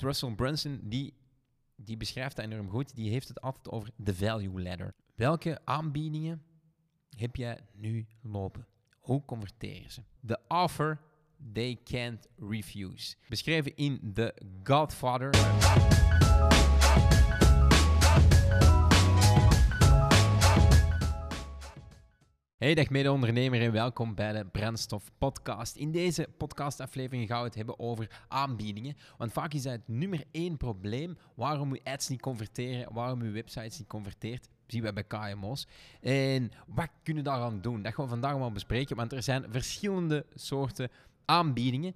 bijvoorbeeld Russell Brunson, die, die beschrijft dat enorm goed. Die heeft het altijd over de value ladder. Welke aanbiedingen heb jij nu lopen? Hoe converteren ze? De offer they can't refuse. Beschreven in The Godfather. Hey, dag mede-ondernemer en welkom bij de Brandstof Podcast. In deze podcastaflevering gaan we het hebben over aanbiedingen. Want vaak is dat het nummer één probleem waarom uw ads niet converteren, waarom uw websites niet converteert. Zien we bij KMO's. En wat kunnen we daaraan doen? Dat gaan we vandaag wel bespreken, want er zijn verschillende soorten aanbiedingen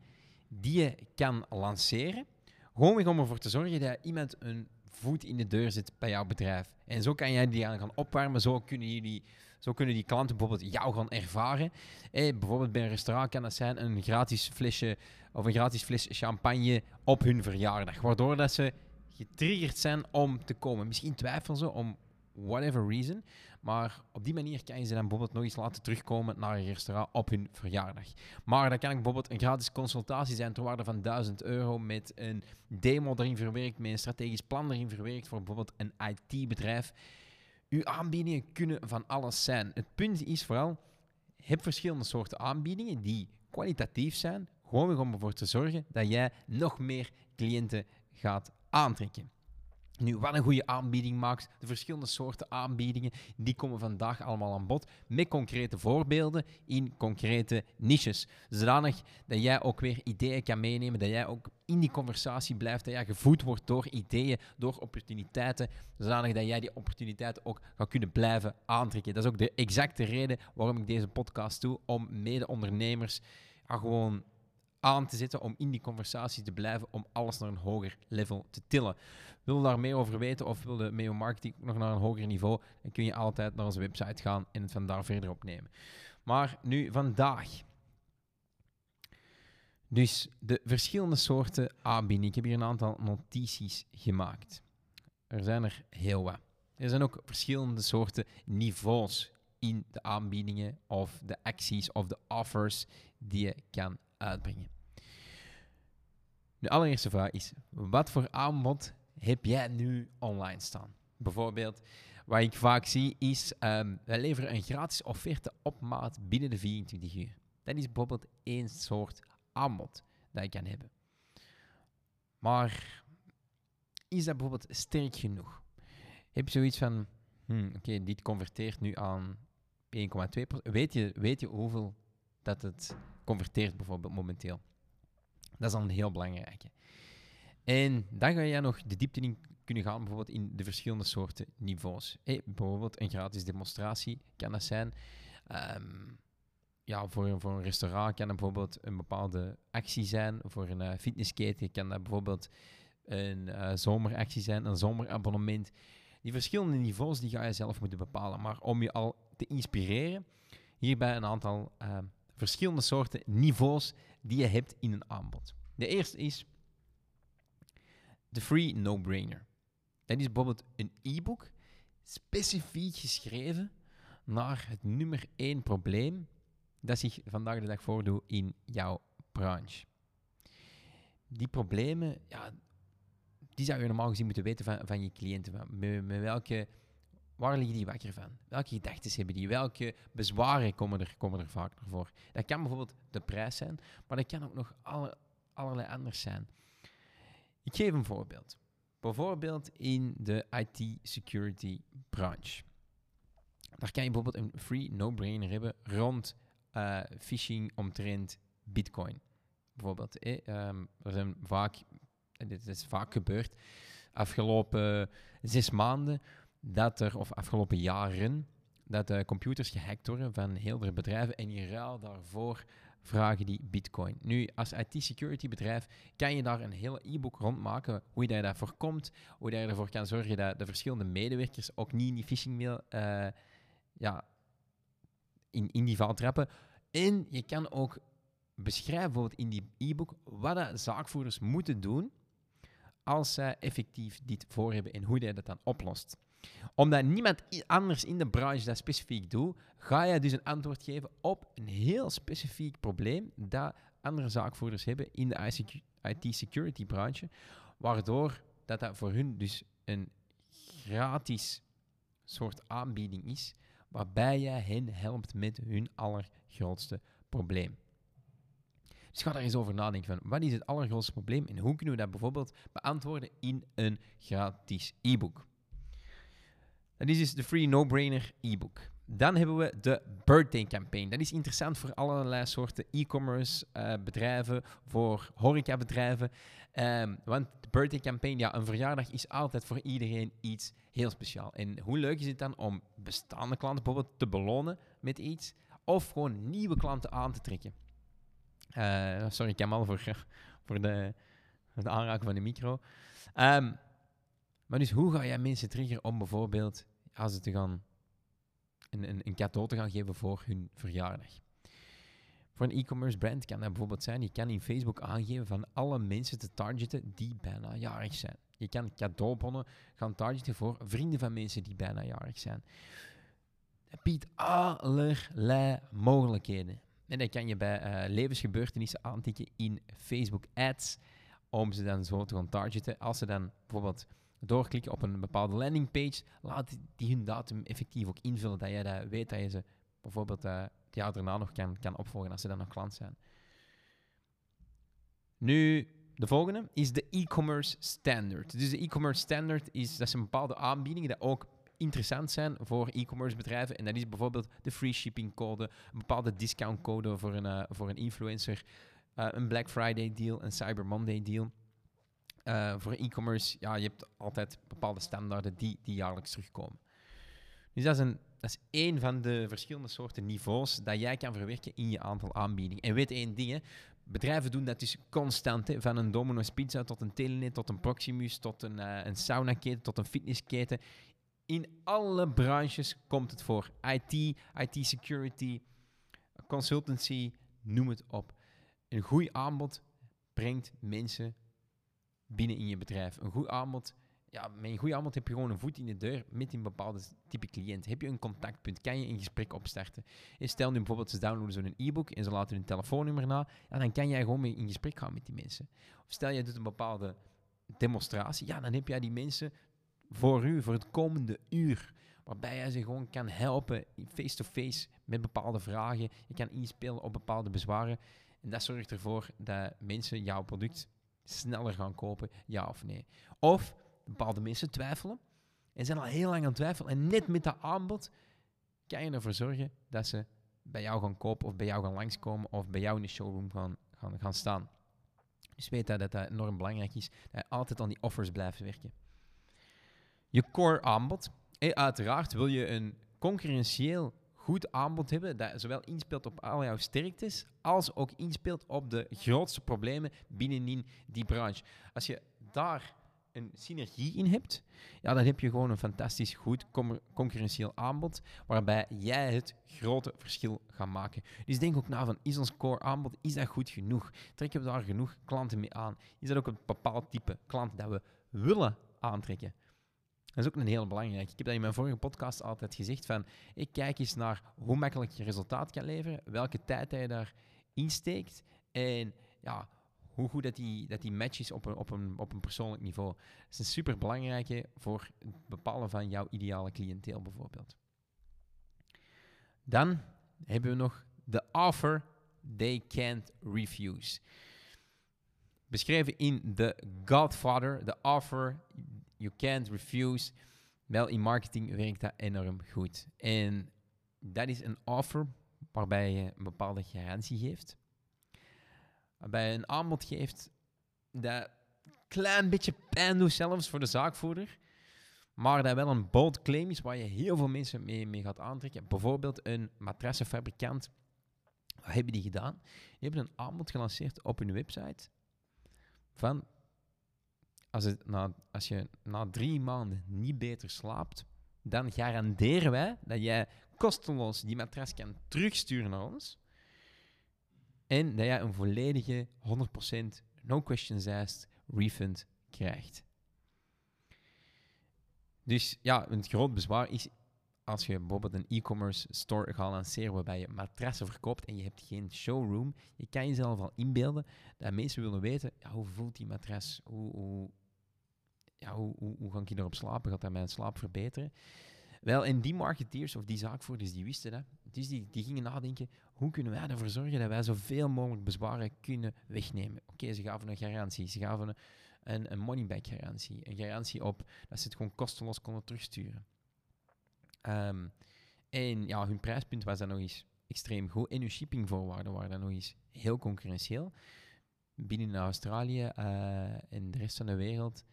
die je kan lanceren. Gewoon om ervoor te zorgen dat iemand een voet in de deur zit bij jouw bedrijf. En zo kan jij die gaan opwarmen, zo kunnen jullie zo kunnen die klanten bijvoorbeeld jou gaan ervaren. Eh, bijvoorbeeld bij een restaurant kan dat zijn een gratis flesje of een gratis fles champagne op hun verjaardag. Waardoor dat ze getriggerd zijn om te komen. Misschien twijfelen ze om whatever reason. Maar op die manier kan je ze dan bijvoorbeeld nog eens laten terugkomen naar een restaurant op hun verjaardag. Maar dat kan bijvoorbeeld een gratis consultatie zijn ter waarde van 1000 euro met een demo erin verwerkt, met een strategisch plan erin verwerkt voor bijvoorbeeld een IT-bedrijf. Uw aanbiedingen kunnen van alles zijn. Het punt is vooral, heb verschillende soorten aanbiedingen die kwalitatief zijn, gewoon om ervoor te zorgen dat jij nog meer cliënten gaat aantrekken. Nu, wat een goede aanbieding maakt, de verschillende soorten aanbiedingen, die komen vandaag allemaal aan bod met concrete voorbeelden in concrete niches. Zodanig dat jij ook weer ideeën kan meenemen, dat jij ook in die conversatie blijft, dat jij gevoed wordt door ideeën, door opportuniteiten, zodanig dat jij die opportuniteiten ook gaat kunnen blijven aantrekken. Dat is ook de exacte reden waarom ik deze podcast doe, om mede-ondernemers gewoon aan te zetten om in die conversatie te blijven, om alles naar een hoger level te tillen. Wil je daar meer over weten of wil de Meo Marketing nog naar een hoger niveau, dan kun je altijd naar onze website gaan en het van daar verder opnemen. Maar nu vandaag. Dus de verschillende soorten aanbiedingen. Ik heb hier een aantal notities gemaakt. Er zijn er heel wat. Er zijn ook verschillende soorten niveaus in de aanbiedingen of de acties of de offers die je kan uitbrengen. De allereerste vraag is: wat voor aanbod heb jij nu online staan? Bijvoorbeeld, wat ik vaak zie is: um, wij leveren een gratis offerte op maat binnen de 24 uur. Dat is bijvoorbeeld één soort aanbod dat je kan hebben. Maar is dat bijvoorbeeld sterk genoeg? Heb je zoiets van: hmm, oké, dit converteert nu aan 1,2%. Weet je, weet je hoeveel dat het converteert bijvoorbeeld momenteel. Dat is dan een heel belangrijke. En dan ga je nog de diepte in kunnen gaan, bijvoorbeeld in de verschillende soorten niveaus. Bijvoorbeeld een gratis demonstratie kan dat zijn. Um, ja, voor, voor een restaurant kan dat bijvoorbeeld een bepaalde actie zijn. Voor een uh, fitnessketen kan dat bijvoorbeeld een uh, zomeractie zijn, een zomerabonnement. Die verschillende niveaus die ga je zelf moeten bepalen. Maar om je al te inspireren, hierbij een aantal uh, verschillende soorten niveaus die je hebt in een aanbod. De eerste is de free no-brainer. Dat is bijvoorbeeld een e-book specifiek geschreven naar het nummer één probleem dat zich vandaag de dag voordoet in jouw branche. Die problemen, ja, die zou je normaal gezien moeten weten van, van je cliënten. met, met welke Waar liggen die wakker van? Welke gedachten hebben die? Welke bezwaren komen er, komen er vaak naar voor? Dat kan bijvoorbeeld de prijs zijn, maar dat kan ook nog alle, allerlei anders zijn. Ik geef een voorbeeld. Bijvoorbeeld in de IT-security branche. Daar kan je bijvoorbeeld een free no-brainer hebben rond uh, phishing omtrent Bitcoin. Bijvoorbeeld, eh, er zijn vaak, dit is vaak gebeurd, afgelopen zes maanden dat er, of afgelopen jaren, dat computers gehackt worden van heel veel bedrijven en in ruil daarvoor vragen die bitcoin. Nu, als IT-security bedrijf kan je daar een hele e-book rondmaken, hoe je dat voorkomt, hoe je ervoor kan zorgen dat de verschillende medewerkers ook niet in die phishing mail uh, ja, in, in die val trappen. En je kan ook beschrijven bijvoorbeeld in die e-book wat de zaakvoerders moeten doen als zij effectief dit voor hebben en hoe je dat dan oplost omdat niemand anders in de branche dat specifiek doet, ga je dus een antwoord geven op een heel specifiek probleem dat andere zaakvoerders hebben in de IT-security branche. waardoor dat, dat voor hun dus een gratis soort aanbieding is, waarbij je hen helpt met hun allergrootste probleem. Dus ga daar eens over nadenken van wat is het allergrootste probleem en hoe kunnen we dat bijvoorbeeld beantwoorden in een gratis e-book. Dat is dus de Free No-Brainer e-book. Dan hebben we de Birthday Campaign. Dat is interessant voor allerlei soorten e-commerce uh, bedrijven, voor horecabedrijven. Um, want de Birthday Campaign, ja, een verjaardag is altijd voor iedereen iets heel speciaal. En hoe leuk is het dan om bestaande klanten bijvoorbeeld te belonen met iets, of gewoon nieuwe klanten aan te trekken? Uh, sorry, Kamal, voor, voor de, de aanraken van de micro. Um, maar dus hoe ga jij mensen triggeren om bijvoorbeeld, als ze te gaan een, een, een cadeau te gaan geven voor hun verjaardag. Voor een e-commerce brand kan dat bijvoorbeeld zijn, je kan in Facebook aangeven van alle mensen te targeten die bijna jarig zijn. Je kan cadeaubonnen gaan targeten voor vrienden van mensen die bijna jarig zijn. Het biedt allerlei mogelijkheden. En dat kan je bij uh, levensgebeurtenissen aantikken in Facebook Ads, om ze dan zo te gaan targeten. Als ze dan bijvoorbeeld doorklikken op een bepaalde landingpage, laat die hun datum effectief ook invullen, dat jij dat weet dat je ze bijvoorbeeld uh, het jaar daarna nog kan, kan opvolgen als ze dan nog klant zijn. Nu, de volgende is de e-commerce standard. Dus de e-commerce standard is, dat zijn bepaalde aanbiedingen die ook interessant zijn voor e-commerce bedrijven. En dat is bijvoorbeeld de free shipping code, een bepaalde discount code voor een, uh, voor een influencer, uh, een Black Friday deal, een Cyber Monday deal. Uh, voor e-commerce, ja, je hebt altijd bepaalde standaarden die, die jaarlijks terugkomen. Dus dat is, een, dat is één van de verschillende soorten niveaus dat jij kan verwerken in je aantal aanbiedingen. En weet één ding, hè, bedrijven doen dat dus constant. Van een Domino's Pizza tot een Telenet, tot een Proximus, tot een, uh, een saunaketen, tot een fitnessketen. In alle branches komt het voor. IT, IT-security, consultancy, noem het op. Een goed aanbod brengt mensen binnen in je bedrijf. Een goed aanbod, ja, met een goed aanbod heb je gewoon een voet in de deur met een bepaalde type cliënt. Heb je een contactpunt, kan je een gesprek opstarten. En stel nu bijvoorbeeld, ze downloaden zo'n e-book en ze laten hun telefoonnummer na, ja, dan kan jij gewoon mee in gesprek gaan met die mensen. Of stel je doet een bepaalde demonstratie, ja, dan heb jij die mensen voor u, voor het komende uur. Waarbij jij ze gewoon kan helpen face-to-face met bepaalde vragen. Je kan inspelen op bepaalde bezwaren. En dat zorgt ervoor dat mensen jouw product sneller gaan kopen, ja of nee. Of bepaalde mensen twijfelen en zijn al heel lang aan het twijfelen. En net met dat aanbod kan je ervoor zorgen dat ze bij jou gaan kopen of bij jou gaan langskomen of bij jou in de showroom gaan, gaan, gaan staan. Dus weet dat, dat dat enorm belangrijk is, dat je altijd aan die offers blijft werken. Je core aanbod. En uiteraard wil je een concurrentieel goed aanbod hebben dat zowel inspeelt op al jouw sterktes als ook inspeelt op de grootste problemen binnenin die branche. Als je daar een synergie in hebt, ja, dan heb je gewoon een fantastisch goed concurrentieel aanbod waarbij jij het grote verschil gaat maken. Dus denk ook na van, is ons core aanbod, is dat goed genoeg? Trekken we daar genoeg klanten mee aan? Is dat ook een bepaald type klant dat we willen aantrekken? Dat is ook een heel belangrijk. Ik heb dat in mijn vorige podcast altijd gezegd van, ik kijk eens naar hoe makkelijk je resultaat kan leveren, welke tijd je daar insteekt en ja, hoe goed dat die, dat die match is op een, op, een, op een persoonlijk niveau. Dat is een super belangrijke voor het bepalen van jouw ideale cliënteel bijvoorbeeld. Dan hebben we nog de offer they can't refuse. Beschreven in The Godfather, de offer you can't refuse. Wel, in marketing werkt dat enorm goed. En dat is een offer waarbij je een bepaalde garantie geeft. Waarbij je een aanbod geeft dat klein beetje pijn doet zelfs voor de zaakvoerder. Maar dat wel een bold claim is waar je heel veel mensen mee, mee gaat aantrekken. Bijvoorbeeld een matrassenfabrikant. Wat hebben die gedaan? Die hebben een aanbod gelanceerd op hun website van als, het na, als je na drie maanden niet beter slaapt, dan garanderen wij dat jij kosteloos die matras kan terugsturen naar ons. En dat jij een volledige 100% no questions asked refund krijgt. Dus ja, een groot bezwaar is als je bijvoorbeeld een e-commerce store gaat lanceren waarbij je matrassen verkoopt en je hebt geen showroom, je kan jezelf al inbeelden dat mensen willen weten, ja, hoe voelt die matras? Hoe, hoe, hoe, hoe, hoe ga ik erop slapen? Gaat dat mijn slaap verbeteren? Wel, en die marketeers of die zaakvoerders, die wisten dat. Dus die, die gingen nadenken, hoe kunnen wij ervoor zorgen dat wij zoveel mogelijk bezwaren kunnen wegnemen? Oké, ze gaven een garantie, ze gaven een, een, money-back garantie. Een garantie op dat ze het gewoon kosteloos konden terugsturen. Ehm, en ja, hun prijspunt was dan nog eens extreem goed. En hun shippingvoorwaarden waren dan nog eens heel concurrentieel. Binnen Australië uh, en de rest van de wereld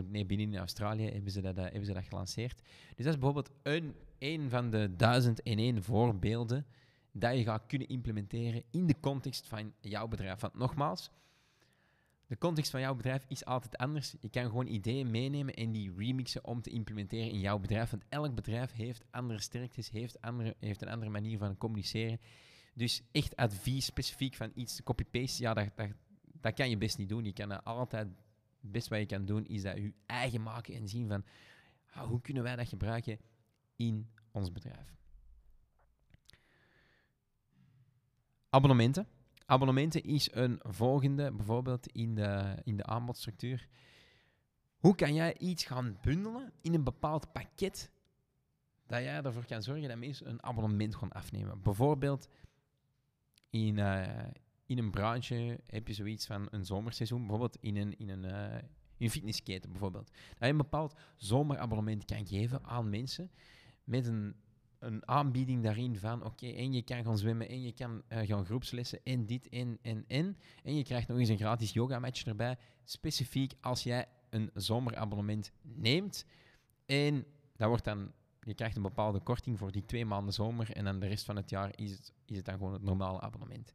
nee, binnen in Australië hebben ze, dat, uh, hebben ze dat gelanceerd. Dus dat is bijvoorbeeld een, een van de duizend en één voorbeelden dat je gaat kunnen implementeren in de context van jouw bedrijf. Want nogmaals, de context van jouw bedrijf is altijd anders. Je kan gewoon ideeën meenemen en die remixen om te implementeren in jouw bedrijf. Want elk bedrijf heeft andere sterktes, heeft, andere, heeft een andere manier van communiceren. Dus echt advies specifiek van iets copy-paste, ja, dat, dat, dat kan je best niet doen. Je kan dat altijd het beste wat je kan doen, is dat je eigen maken en zien van ah, hoe kunnen wij dat gebruiken in ons bedrijf. Abonnementen. Abonnementen is een volgende, bijvoorbeeld in de, in de aanbodstructuur. Hoe kan jij iets gaan bundelen in een bepaald pakket dat jij ervoor kan zorgen dat mensen een abonnement gaan afnemen? Bijvoorbeeld in, uh, in een branche heb je zoiets van een zomerseizoen, bijvoorbeeld in een, in een, uh, in fitnessketen bijvoorbeeld. Dat je een bepaald zomerabonnement kan geven aan mensen met een, een aanbieding daarin van oké, en je kan gaan zwemmen en je kan uh, gaan groepslessen en dit en en en. En je krijgt nog eens een gratis yoga match erbij, specifiek als jij een zomerabonnement neemt. En dat wordt dan je krijgt een bepaalde korting voor die twee maanden zomer en dan de rest van het jaar is het, is het dan gewoon het normale abonnement.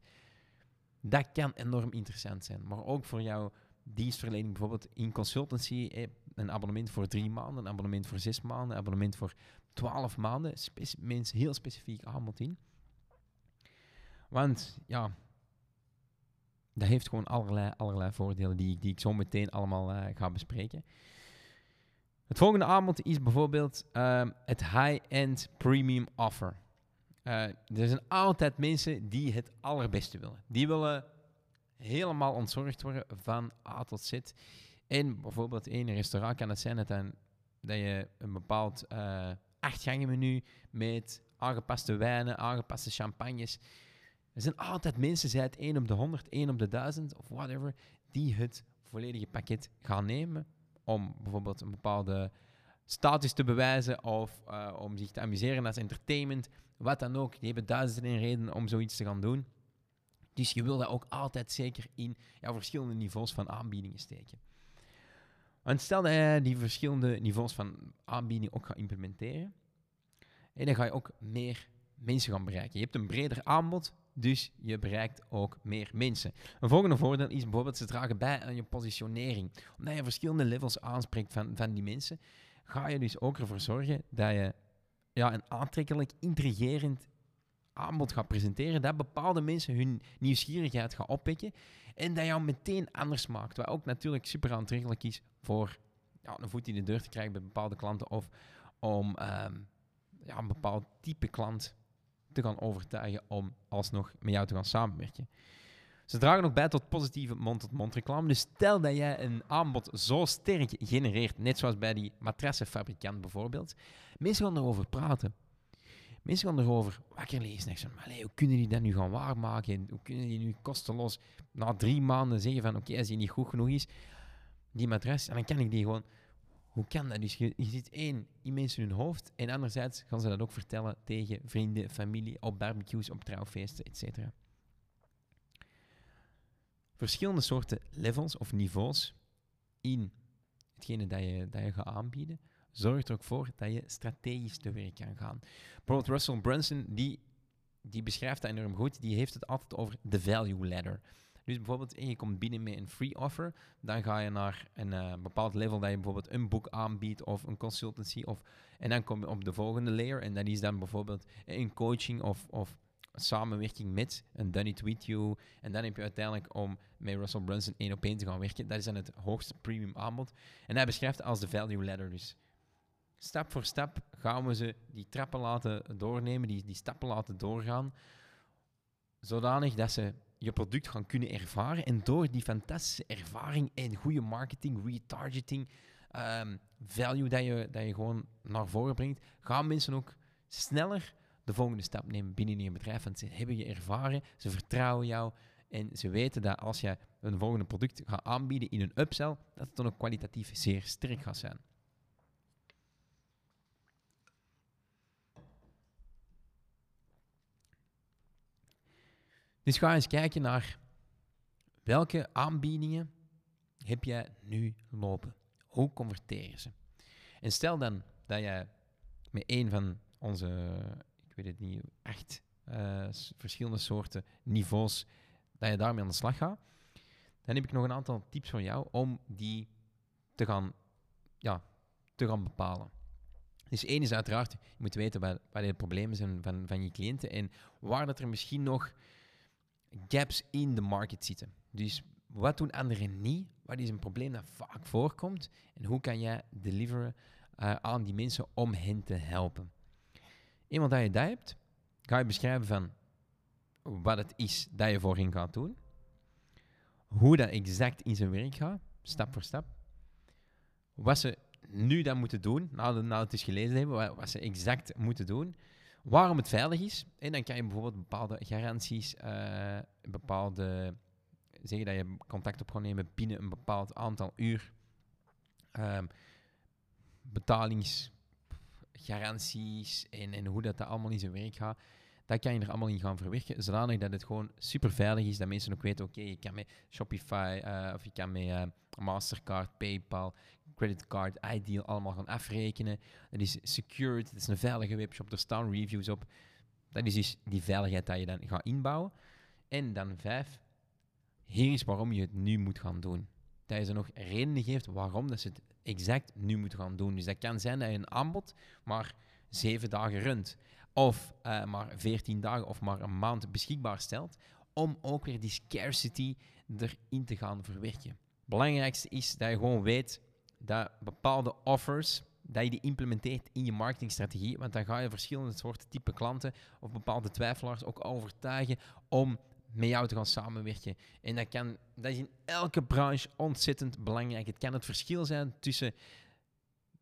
Dat kan enorm interessant zijn. Maar ook voor jouw dienstverlening, bijvoorbeeld in consultancy, een abonnement voor drie maanden, een abonnement voor zes maanden, een abonnement voor twaalf maanden. mensen heel specifiek aanbod in. Want ja, dat heeft gewoon allerlei, allerlei voordelen die, die ik zo meteen allemaal uh, ga bespreken. Het volgende aanbod is bijvoorbeeld uh, het high-end premium offer. Uh, er zijn altijd mensen die het allerbeste willen. Die willen helemaal ontzorgd worden van A tot Z. En bijvoorbeeld een restaurant kan het zijn dat, je een bepaald uh, achtgangen menu met aangepaste wijnen, aangepaste champagnes. Er zijn altijd mensen, zij het 1 op de 100, 1 op de 1000 of whatever, die het volledige pakket gaan nemen om bijvoorbeeld een bepaalde status te bewijzen of uh, om zich te amuseren als entertainment wat dan ook. Die hebben duizenden redenen om zoiets te gaan doen. Dus je wil dat ook altijd zeker in ja, verschillende niveaus van aanbiedingen steken. En stel dat je die verschillende niveaus van aanbieding ook gaat implementeren, en dan ga je ook meer mensen gaan bereiken. Je hebt een breder aanbod, dus je bereikt ook meer mensen. Een volgende voordeel is bijvoorbeeld ze dragen bij aan je positionering. Omdat je verschillende levels aanspreekt van, van die mensen, ga je dus ook ervoor zorgen dat je ja, een aantrekkelijk, intrigerend aanbod gaat presenteren, dat bepaalde mensen hun nieuwsgierigheid gaat oppikken en dat jou meteen anders maakt. Wat ook natuurlijk super aantrekkelijk is voor ja, een voet in de deur te krijgen bij bepaalde klanten of om um, ja, een bepaald type klant te gaan overtuigen om alsnog met jou te gaan samenwerken. Ze dragen ook bij tot positieve mond-tot-mond reclame. Dus stel dat jij een aanbod zo sterk genereert, net zoals bij die matrassenfabrikant bijvoorbeeld, mensen gaan erover praten. Mensen gaan erover wakker lezen. En zeggen, hoe kunnen die dat nu gaan waarmaken? Hoe kunnen die nu kosteloos na drie maanden zeggen van oké, als die niet goed genoeg is, die matras, en dan kan ik die gewoon... Hoe kan dat? Dus je, ziet één, in mensen hun hoofd, en anderzijds gaan ze dat ook vertellen tegen vrienden, familie, op barbecues, op trouwfeesten, etc verschillende soorten levels of niveaus in hetgene dat je, dat je gaat aanbieden, zorgt er ook voor dat je strategisch te werk kan gaan. Bijvoorbeeld Russell Brunson, die, die beschrijft dat enorm goed, die heeft het altijd over de value ladder. Dus bijvoorbeeld, je komt binnen met een free offer, dan ga je naar een uh, bepaald level dat je bijvoorbeeld een boek aanbiedt of een consultancy, of, en dan kom je op de volgende layer en dat is dan bijvoorbeeld een coaching of, of samenwerking met een With You. En dan heb je uiteindelijk om met Russell Brunson één op één te gaan werken. Dat is dan het hoogste premium aanbod. En hij beschrijft als de value ladder. Dus stap voor stap gaan we ze die trappen laten doornemen, die, die stappen laten doorgaan, zodanig dat ze je product gaan kunnen ervaren. En door die fantastische ervaring en goede marketing, retargeting, ehm, value dat je, dat je gewoon naar voren brengt, gaan mensen ook sneller de volgende stap nemen binnen je bedrijf. Want ze hebben je ervaren, ze vertrouwen jou en ze weten dat als je een volgende product gaat aanbieden in een upsell, dat het dan ook kwalitatief zeer sterk gaat zijn. Dus ga eens kijken naar welke aanbiedingen heb jij nu lopen. Hoe converteren ze? En stel dan dat je met een van onze, weet het niet, echt uh, verschillende soorten niveaus, dat je daarmee aan de slag gaat. Dan heb ik nog een aantal tips voor jou om die te gaan, ja, te gaan bepalen. Dus één is uiteraard, je moet weten waar, de problemen zijn van, van je cliënten en waar dat er misschien nog gaps in de market zitten. Dus wat doen anderen niet? Wat is een probleem dat vaak voorkomt? En hoe kan jij deliveren uh, aan die mensen om hen te helpen? Eenmaal dat je dat hebt, ga je beschrijven van wat het is dat je voor hen gaat doen. Hoe dat exact in zijn werk gaat, stap voor stap. Wat ze nu dan moeten doen, nadat na het is gelezen hebben, wat, ze exact moeten doen. Waarom het veilig is. En dan kan je bijvoorbeeld bepaalde garanties, uh, bepaalde zeggen dat je contact op gaat nemen binnen een bepaald aantal uur. Um, betalingsgaranties en, en hoe dat, dat allemaal in zijn werk gaat. Dat kan je er allemaal in gaan verwerken, zodanig dat het gewoon super veilig is. Dat mensen ook weten, oké, je kan met Shopify uh, of je kan met uh, Mastercard, PayPal, creditcard, Ideal allemaal gaan afrekenen. Dat is secured, het is een veilige webshop, er staan reviews op. Dat is dus die veiligheid dat je dan gaat inbouwen. En dan vijf, hier is waarom je het nu moet gaan doen. Dat je ze nog redenen geeft waarom dat ze het exact nu moeten gaan doen. Dus dat kan zijn dat je een aanbod maar zeven dagen runt, of uh, maar veertien dagen of maar een maand beschikbaar stelt, om ook weer die scarcity erin te gaan verwerken. Belangrijkste is dat je gewoon weet dat bepaalde offers, dat je die implementeert in je marketingstrategie, want dan ga je verschillende soorten type klanten of bepaalde twijfelaars ook overtuigen om met jou te gaan samenwerken. En dat, kan, dat is in elke branche ontzettend belangrijk. Het kan het verschil zijn tussen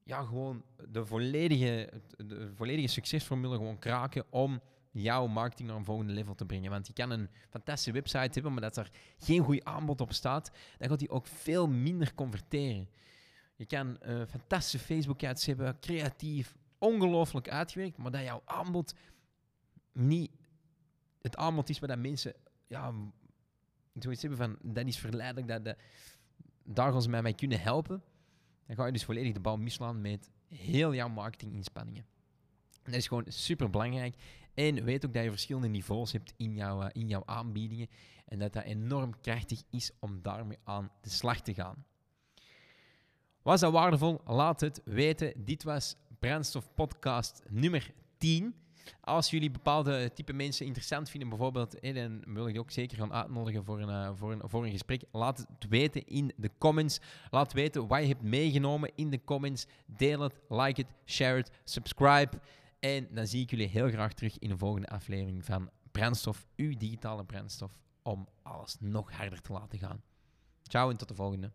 ja, gewoon de volledige, de volledige succesformule gewoon kraken om jouw marketing naar een volgende level te brengen. Want je kan een fantastische website hebben, maar dat er geen goed aanbod op staat, dan gaat die ook veel minder converteren. Je kan een fantastische Facebook-ads hebben, creatief, ongelooflijk uitgewerkt, maar dat jouw aanbod niet het aanbod is waar mensen ja, zoiets hebben van, dat is verleidelijk, dat, dat, daar gaan ze mij mee kunnen helpen. Dan ga je dus volledig de bal mislaan met heel jouw marketinginspanningen. En dat is gewoon super belangrijk. En weet ook dat je verschillende niveaus hebt in jouw, uh, in jouw aanbiedingen. En dat dat enorm krachtig is om daarmee aan de slag te gaan. Was dat waardevol? Laat het weten. Dit was Brandstof Podcast nummer 10. Als jullie bepaalde type mensen interessant vinden, bijvoorbeeld, dan wil ik je ook zeker gaan uitnodigen voor een, uh, voor, een, voor een gesprek. Laat het weten in de comments. Laat weten wat je hebt meegenomen in de comments. Deel het, like het, share het, subscribe. En dan zie ik jullie heel graag terug in de volgende aflevering van Brandstof, uw digitale brandstof, om alles nog harder te laten gaan. Ciao en tot de volgende.